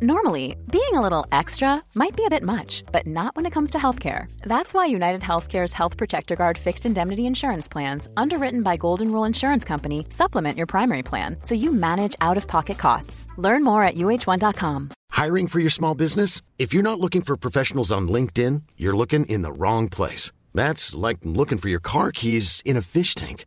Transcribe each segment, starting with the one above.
Normally, being a little extra might be a bit much, but not when it comes to healthcare. That's why United Healthcare's Health Protector Guard fixed indemnity insurance plans, underwritten by Golden Rule Insurance Company, supplement your primary plan so you manage out of pocket costs. Learn more at uh1.com. Hiring for your small business? If you're not looking for professionals on LinkedIn, you're looking in the wrong place. That's like looking for your car keys in a fish tank.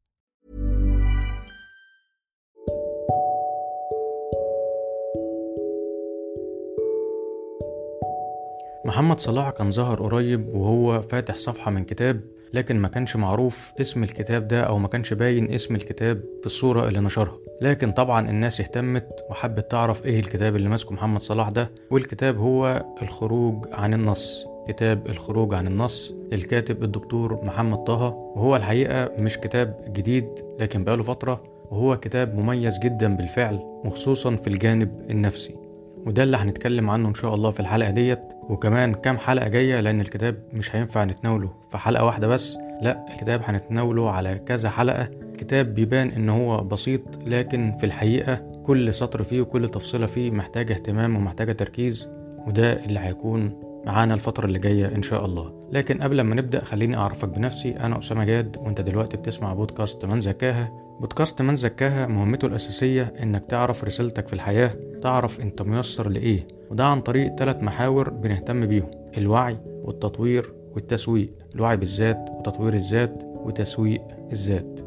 محمد صلاح كان ظهر قريب وهو فاتح صفحة من كتاب لكن ما كانش معروف اسم الكتاب ده أو ما كانش باين اسم الكتاب في الصورة اللي نشرها. لكن طبعا الناس اهتمت وحبت تعرف إيه الكتاب اللي ماسكه محمد صلاح ده والكتاب هو الخروج عن النص. كتاب الخروج عن النص للكاتب الدكتور محمد طه وهو الحقيقة مش كتاب جديد لكن بقاله فترة وهو كتاب مميز جدا بالفعل وخصوصا في الجانب النفسي. وده اللي هنتكلم عنه إن شاء الله في الحلقة ديت. وكمان كام حلقة جاية لأن الكتاب مش هينفع نتناوله. في حلقة واحدة بس. لا الكتاب هنتناوله على كذا حلقة. كتاب بيبان إن هو بسيط لكن في الحقيقة كل سطر فيه وكل تفصيلة فيه محتاجة اهتمام ومحتاجة تركيز وده اللي هيكون معانا الفترة اللي جاية إن شاء الله. لكن قبل ما نبدأ خليني أعرفك بنفسي. أنا أسامة جاد وأنت دلوقتي بتسمع بودكاست من زكاها. بودكاست من زكاها مهمته الأساسية إنك تعرف رسالتك في الحياة تعرف أنت ميسر لإيه. وده عن طريق ثلاث محاور بنهتم بيهم. الوعي والتطوير والتسويق. الوعي بالذات وتطوير الذات وتسويق الذات.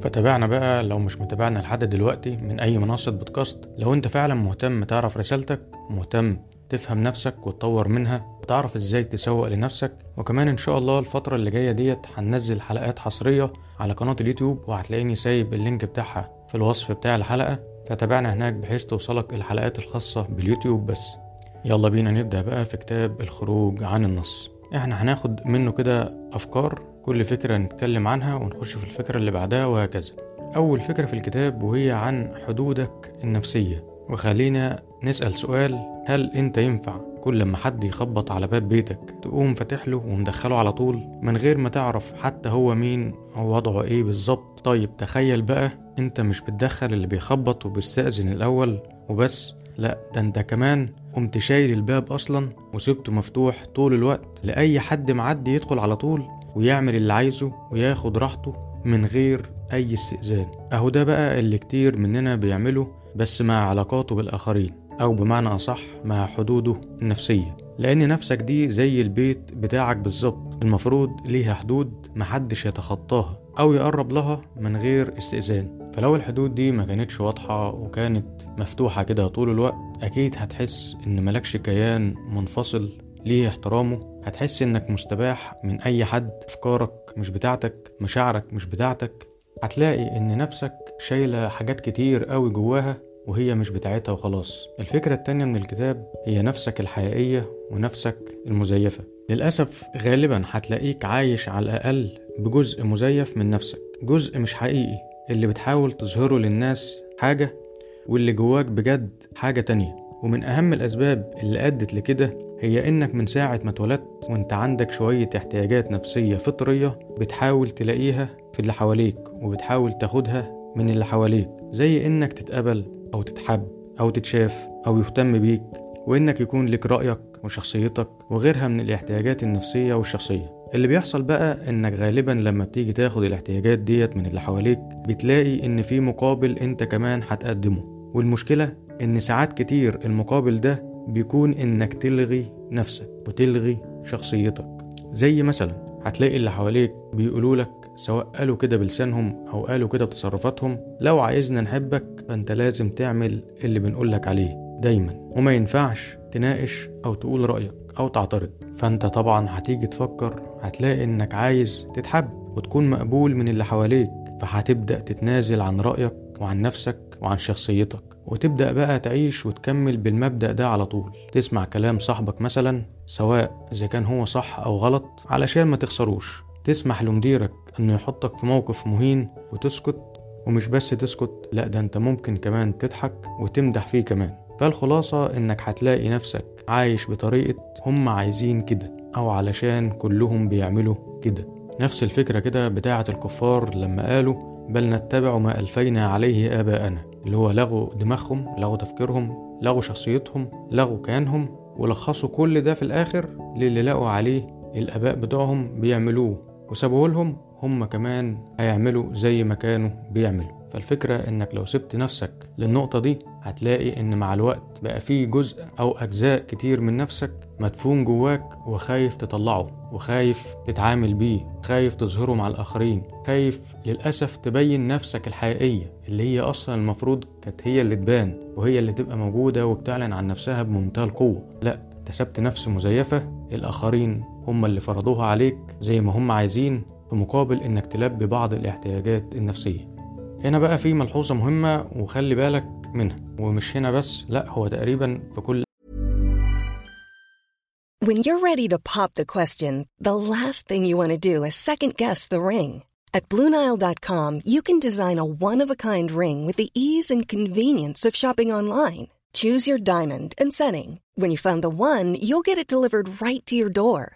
فتابعنا بقى لو مش متابعنا لحد دلوقتي من أي منصة بودكاست. لو أنت فعلا مهتم تعرف رسالتك مهتم تفهم نفسك وتطور منها وتعرف إزاي تسوق لنفسك. وكمان إن شاء الله الفترة اللي جاية ديت هننزل حلقات حصرية على قناة اليوتيوب وهتلاقيني سايب اللينك بتاعها في الوصف بتاع الحلقة. فتابعنا هناك بحيث توصلك الحلقات الخاصة باليوتيوب بس. يلا بينا نبدأ بقى في كتاب الخروج عن النص. إحنا هناخد منه كده أفكار كل فكرة نتكلم عنها ونخش في الفكرة اللي بعدها وهكذا. أول فكرة في الكتاب وهي عن حدودك النفسية. وخلينا نسأل سؤال هل أنت ينفع كل لما حد يخبط على باب بيتك تقوم فاتح له ومدخله على طول من غير ما تعرف حتى هو مين أو وضعه إيه بالظبط؟ طيب تخيل بقى أنت مش بتدخل اللي بيخبط وبيستأذن الأول وبس لأ ده أنت كمان قمت شايل الباب أصلا وسبته مفتوح طول الوقت لأي حد معدي يدخل على طول ويعمل اللي عايزه وياخد راحته من غير أي استئذان. أهو ده بقى اللي كتير مننا بيعمله بس مع علاقاته بالآخرين أو بمعنى أصح مع حدوده النفسية. لأن نفسك دي زي البيت بتاعك بالظبط المفروض ليها حدود محدش يتخطاها أو يقرب لها من غير استئذان. فلو الحدود دي ما كانتش واضحة وكانت مفتوحة كده طول الوقت أكيد هتحس إن ملكش كيان منفصل ليه احترامه. هتحس إنك مستباح من أي حد أفكارك مش بتاعتك مشاعرك مش بتاعتك. هتلاقي إن نفسك شايلة حاجات كتير قوي جواها وهي مش بتاعتها وخلاص. الفكرة التانية من الكتاب هي نفسك الحقيقية ونفسك المزيفة. للأسف غالبا هتلاقيك عايش على الأقل بجزء مزيف من نفسك. جزء مش حقيقي اللي بتحاول تظهره للناس حاجة واللي جواك بجد حاجة تانية. ومن أهم الأسباب اللي أدت لكده هي إنك من ساعة ما اتولدت وإنت عندك شوية احتياجات نفسية فطرية بتحاول تلاقيها في اللي حواليك وبتحاول تاخدها من اللي حواليك. زي إنك تتقبل أو تتحب أو تتشاف أو يهتم بيك وإنك يكون لك رأيك وشخصيتك وغيرها من الاحتياجات النفسية والشخصية. اللي بيحصل بقى إنك غالبا لما بتيجي تاخد الاحتياجات ديت من اللي حواليك بتلاقي إن في مقابل أنت كمان هتقدمه. والمشكلة إن ساعات كتير المقابل ده بيكون إنك تلغي نفسك وتلغي شخصيتك. زي مثلا هتلاقي اللي حواليك بيقولوا لك سواء قالوا كده بلسانهم أو قالوا كده بتصرفاتهم لو عايزنا نحبك فأنت لازم تعمل اللي بنقولك عليه دايما. وما ينفعش تناقش أو تقول رأيك أو تعترض. فأنت طبعا هتيجي تفكر هتلاقي إنك عايز تتحب وتكون مقبول من اللي حواليك. فهتبدأ تتنازل عن رأيك وعن نفسك وعن شخصيتك. وتبدأ بقى تعيش وتكمل بالمبدأ ده على طول. تسمع كلام صاحبك مثلا سواء إذا كان هو صح أو غلط علشان ما تخسروش. تسمح لمديرك إنه يحطك في موقف مهين وتسكت ومش بس تسكت لأ ده أنت ممكن كمان تضحك وتمدح فيه كمان. فالخلاصة إنك هتلاقي نفسك عايش بطريقة هم عايزين كده أو علشان كلهم بيعملوا كده. نفس الفكرة كده بتاعة الكفار لما قالوا بل نتبع ما ألفينا عليه آباءنا اللي هو لغوا دماغهم لغوا تفكيرهم لغوا شخصيتهم لغوا كيانهم ولخصوا كل ده في الآخر للي لقوا عليه الآباء بتوعهم بيعملوه وسابوه لهم هم كمان هيعملوا زي ما كانوا بيعملوا. فالفكرة إنك لو سبت نفسك للنقطة دي هتلاقي إن مع الوقت بقى فيه جزء أو أجزاء كتير من نفسك مدفون جواك وخايف تطلعه وخايف تتعامل بيه خايف تظهره مع الآخرين خايف للأسف تبين نفسك الحقيقية اللي هي أصلا المفروض كانت هي اللي تبان وهي اللي تبقى موجودة وبتعلن عن نفسها بمنتهى القوة. لا انت سبت نفس مزيفة الآخرين هم اللي فرضوها عليك زي ما هم عايزين في مقابل انك تلبي بعض الاحتياجات النفسيه هنا بقى في ملحوظة مهمة وخلي بالك منها ومش هنا بس لا هو تقريبا في كل When you're ready to pop the question, the last thing you want to do is second guess the ring. At Bluenile.com, you can design a one of a kind ring with the ease and convenience of shopping online. Choose your diamond and setting. When you find the one, you'll get it delivered right to your door.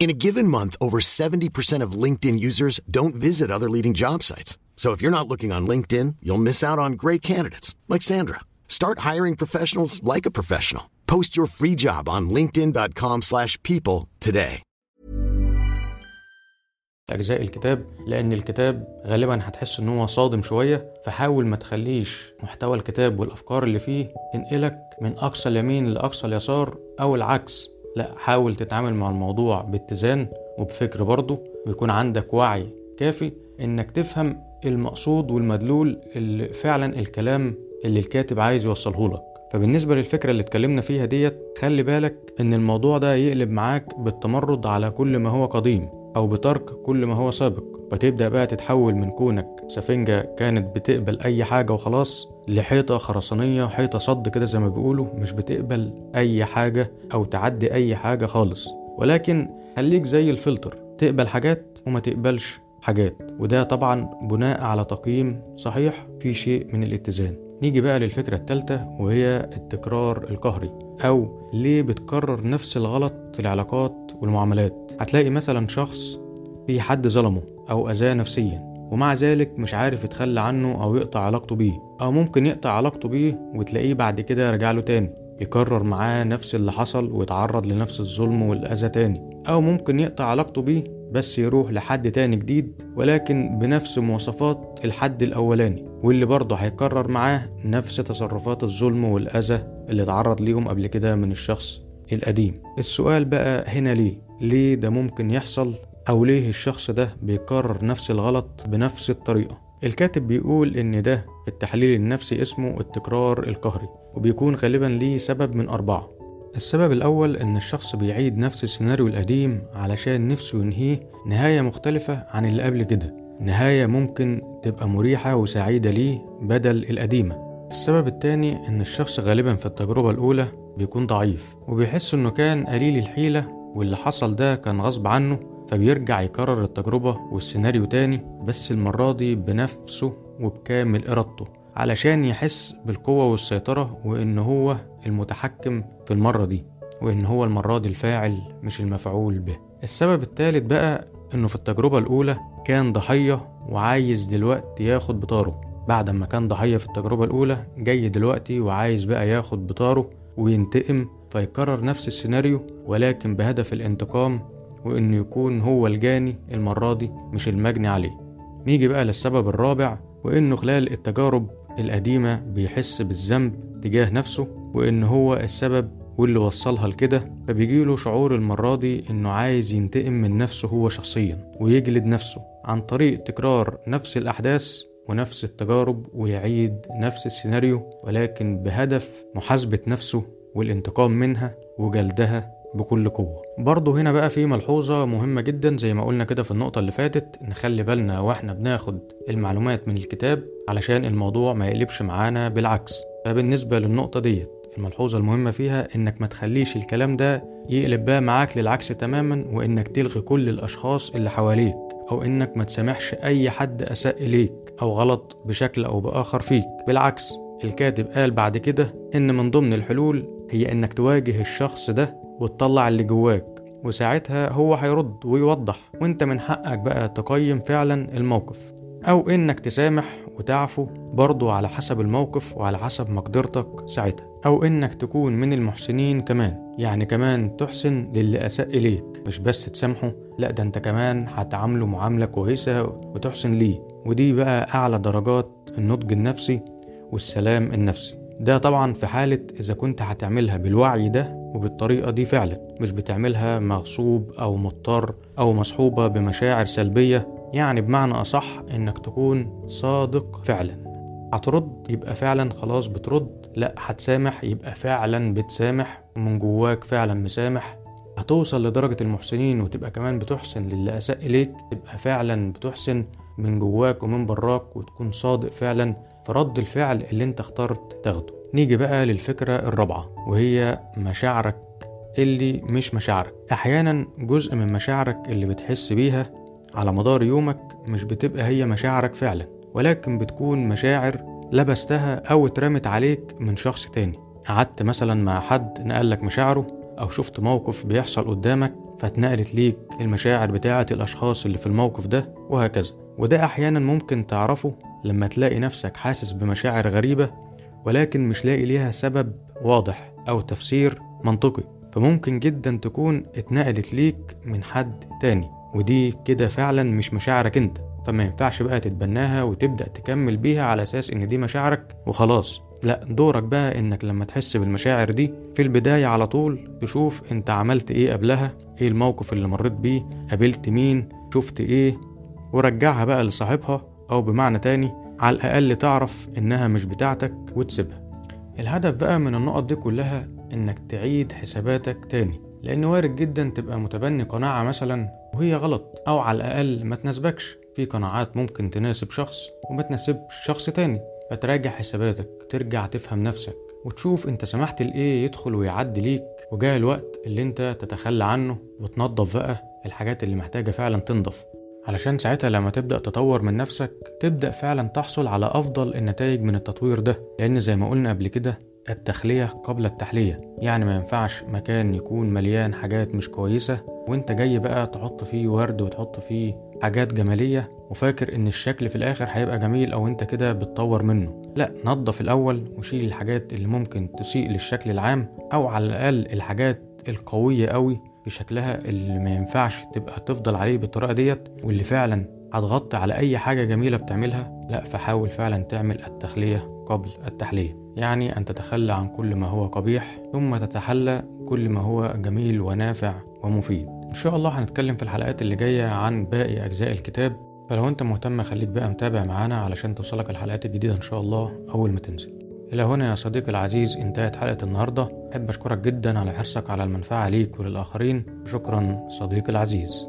In a given month, over 70% of LinkedIn users don't visit other leading job sites. So if you're not looking on LinkedIn, you'll miss out on great candidates like Sandra. Start hiring professionals like a professional. Post your free job on linkedin.com/people today. أجزاء الكتاب لأن الكتاب غالبا هتحس إن هو صادم شوية فحاول ما تخليش محتوى الكتاب والأفكار اللي فيه تنقلك من أقصى اليمين لأقصى اليسار أو العكس لا حاول تتعامل مع الموضوع باتزان وبفكر برضه ويكون عندك وعي كافي إنك تفهم المقصود والمدلول اللي فعلا الكلام اللي الكاتب عايز يوصله لك. فبالنسبة للفكرة اللي اتكلمنا فيها ديت خلي بالك إن الموضوع ده يقلب معاك بالتمرد على كل ما هو قديم أو بترك كل ما هو سابق. فتبدأ بقى تتحول من كونك سفنجة كانت بتقبل أي حاجة وخلاص لحيطة خرسانية حيطة صد كده زي ما بيقولوا مش بتقبل أي حاجة أو تعدي أي حاجة خالص. ولكن خليك زي الفلتر تقبل حاجات وما تقبلش حاجات. وده طبعا بناء على تقييم صحيح في شيء من الاتزان. نيجي بقى للفكرة التالتة وهي التكرار القهري. أو ليه بتكرر نفس الغلط في العلاقات والمعاملات؟ هتلاقي مثلا شخص في حد ظلمه أو أذاه نفسيا ومع ذلك مش عارف يتخلى عنه أو يقطع علاقته بيه أو ممكن يقطع علاقته بيه وتلاقيه بعد كده رجع له تاني يكرر معاه نفس اللي حصل ويتعرض لنفس الظلم والأذى تاني أو ممكن يقطع علاقته بيه بس يروح لحد تاني جديد ولكن بنفس مواصفات الحد الأولاني واللي برضه هيكرر معاه نفس تصرفات الظلم والأذى اللي اتعرض ليهم قبل كده من الشخص القديم السؤال بقى هنا ليه؟ ليه ده ممكن يحصل أو ليه الشخص ده بيكرر نفس الغلط بنفس الطريقة. الكاتب بيقول إن ده في التحليل النفسي اسمه التكرار القهري وبيكون غالبا ليه سبب من أربعة. السبب الأول إن الشخص بيعيد نفس السيناريو القديم علشان نفسه ينهيه نهاية مختلفة عن اللي قبل كده. نهاية ممكن تبقى مريحة وسعيدة ليه بدل القديمة. السبب التاني إن الشخص غالبا في التجربة الأولى بيكون ضعيف وبيحس إنه كان قليل الحيلة واللي حصل ده كان غصب عنه فبيرجع يكرر التجربة والسيناريو تاني بس المرة دي بنفسه وبكامل إرادته علشان يحس بالقوة والسيطرة وإن هو المتحكم في المرة دي وإن هو المرة دي الفاعل مش المفعول به. السبب الثالث بقى إنه في التجربة الأولى كان ضحية وعايز دلوقتي ياخد بطاره. بعد ما كان ضحية في التجربة الأولى جاي دلوقتي وعايز بقى ياخد بطاره وينتقم فيكرر نفس السيناريو ولكن بهدف الانتقام وإنه يكون هو الجاني المرة دي مش المجني عليه. نيجي بقى للسبب الرابع وإنه خلال التجارب القديمة بيحس بالذنب تجاه نفسه وإن هو السبب واللي وصلها لكده. فبيجيله شعور المرة دي إنه عايز ينتقم من نفسه هو شخصيا ويجلد نفسه عن طريق تكرار نفس الأحداث ونفس التجارب ويعيد نفس السيناريو ولكن بهدف محاسبة نفسه والانتقام منها وجلدها. بكل قوة. برضه هنا بقى في ملحوظة مهمة جدا زي ما قلنا كده في النقطة اللي فاتت نخلي بالنا وإحنا بناخد المعلومات من الكتاب علشان الموضوع ما يقلبش معانا بالعكس. فبالنسبة للنقطة ديت الملحوظة المهمة فيها إنك ما تخليش الكلام ده يقلب بقى معاك للعكس تماما وإنك تلغي كل الأشخاص اللي حواليك أو إنك ما تسامحش أي حد أساء إليك أو غلط بشكل أو بآخر فيك. بالعكس الكاتب قال بعد كده إن من ضمن الحلول هي إنك تواجه الشخص ده وتطلع اللي جواك وساعتها هو هيرد ويوضح وانت من حقك بقى تقيم فعلا الموقف. أو إنك تسامح وتعفو برضه على حسب الموقف وعلى حسب مقدرتك ساعتها. أو إنك تكون من المحسنين كمان يعني كمان تحسن للي أساء إليك. مش بس تسامحه لأ ده أنت كمان هتعامله معاملة كويسة وتحسن ليه. ودي بقى أعلى درجات النضج النفسي والسلام النفسي. ده طبعا في حالة إذا كنت هتعملها بالوعي ده وبالطريقة دي فعلا مش بتعملها مغصوب أو مضطر أو مصحوبة بمشاعر سلبية يعني بمعنى أصح إنك تكون صادق فعلا. هترد يبقى فعلا خلاص بترد لأ هتسامح يبقى فعلا بتسامح ومن جواك فعلا مسامح. هتوصل لدرجة المحسنين وتبقى كمان بتحسن للي أساء إليك تبقى فعلا بتحسن من جواك ومن براك وتكون صادق فعلا. في رد الفعل اللي انت اخترت تاخده. نيجي بقى للفكرة الرابعة وهي مشاعرك اللي مش مشاعرك. أحيانا جزء من مشاعرك اللي بتحس بيها على مدار يومك مش بتبقى هي مشاعرك فعلا ولكن بتكون مشاعر لبستها أو اترمت عليك من شخص تاني. قعدت مثلا مع حد نقلك مشاعره أو شفت موقف بيحصل قدامك فاتنقلت ليك المشاعر بتاعة الأشخاص اللي في الموقف ده وهكذا. وده أحيانا ممكن تعرفه لما تلاقي نفسك حاسس بمشاعر غريبة ولكن مش لاقي ليها سبب واضح أو تفسير منطقي. فممكن جدا تكون اتنقلت ليك من حد تاني ودي كده فعلا مش مشاعرك أنت. فما ينفعش بقى تتبناها وتبدأ تكمل بيها على أساس إن دي مشاعرك وخلاص. لا دورك بقى إنك لما تحس بالمشاعر دي في البداية على طول تشوف أنت عملت إيه قبلها إيه الموقف اللي مريت بيه قابلت مين شفت إيه ورجعها بقى لصاحبها أو بمعنى تاني على الأقل تعرف إنها مش بتاعتك وتسيبها. الهدف بقى من النقط دي كلها إنك تعيد حساباتك تاني لأن وارد جدا تبقى متبني قناعة مثلا وهي غلط أو على الأقل ما تناسبكش. في قناعات ممكن تناسب شخص وما تناسبش شخص تاني. فتراجع حساباتك ترجع تفهم نفسك وتشوف أنت سمحت لإيه يدخل ويعدي ليك. وجاء الوقت اللي أنت تتخلى عنه وتنظف بقى الحاجات اللي محتاجة فعلا تنضف علشان ساعتها لما تبدأ تطور من نفسك تبدأ فعلا تحصل على أفضل النتائج من التطوير ده. لأن زي ما قلنا قبل كده التخلية قبل التحلية. يعني ما ينفعش مكان يكون مليان حاجات مش كويسة وانت جاي بقى تحط فيه ورد وتحط فيه حاجات جمالية وفاكر إن الشكل في الآخر هيبقى جميل أو انت كده بتطور منه. لا نظف الأول وشيل الحاجات اللي ممكن تسيء للشكل العام أو على الأقل الحاجات القوية قوي في شكلها اللي ما ينفعش تبقى تفضل عليه بالطريقة ديت واللي فعلا هتغطي على أي حاجة جميلة بتعملها لا فحاول فعلا تعمل التخلية قبل التحلية. يعني أن تتخلى عن كل ما هو قبيح ثم تتحلى كل ما هو جميل ونافع ومفيد. إن شاء الله هنتكلم في الحلقات اللي جاية عن باقي أجزاء الكتاب. فلو أنت مهتم خليك بقى متابع معانا علشان توصلك الحلقات الجديدة إن شاء الله أول ما تنزل. إلى هنا يا صديقي العزيز انتهت حلقة النهاردة. أحب أشكرك جدا على حرصك على المنفعة ليك وللآخرين. شكرا صديقي العزيز.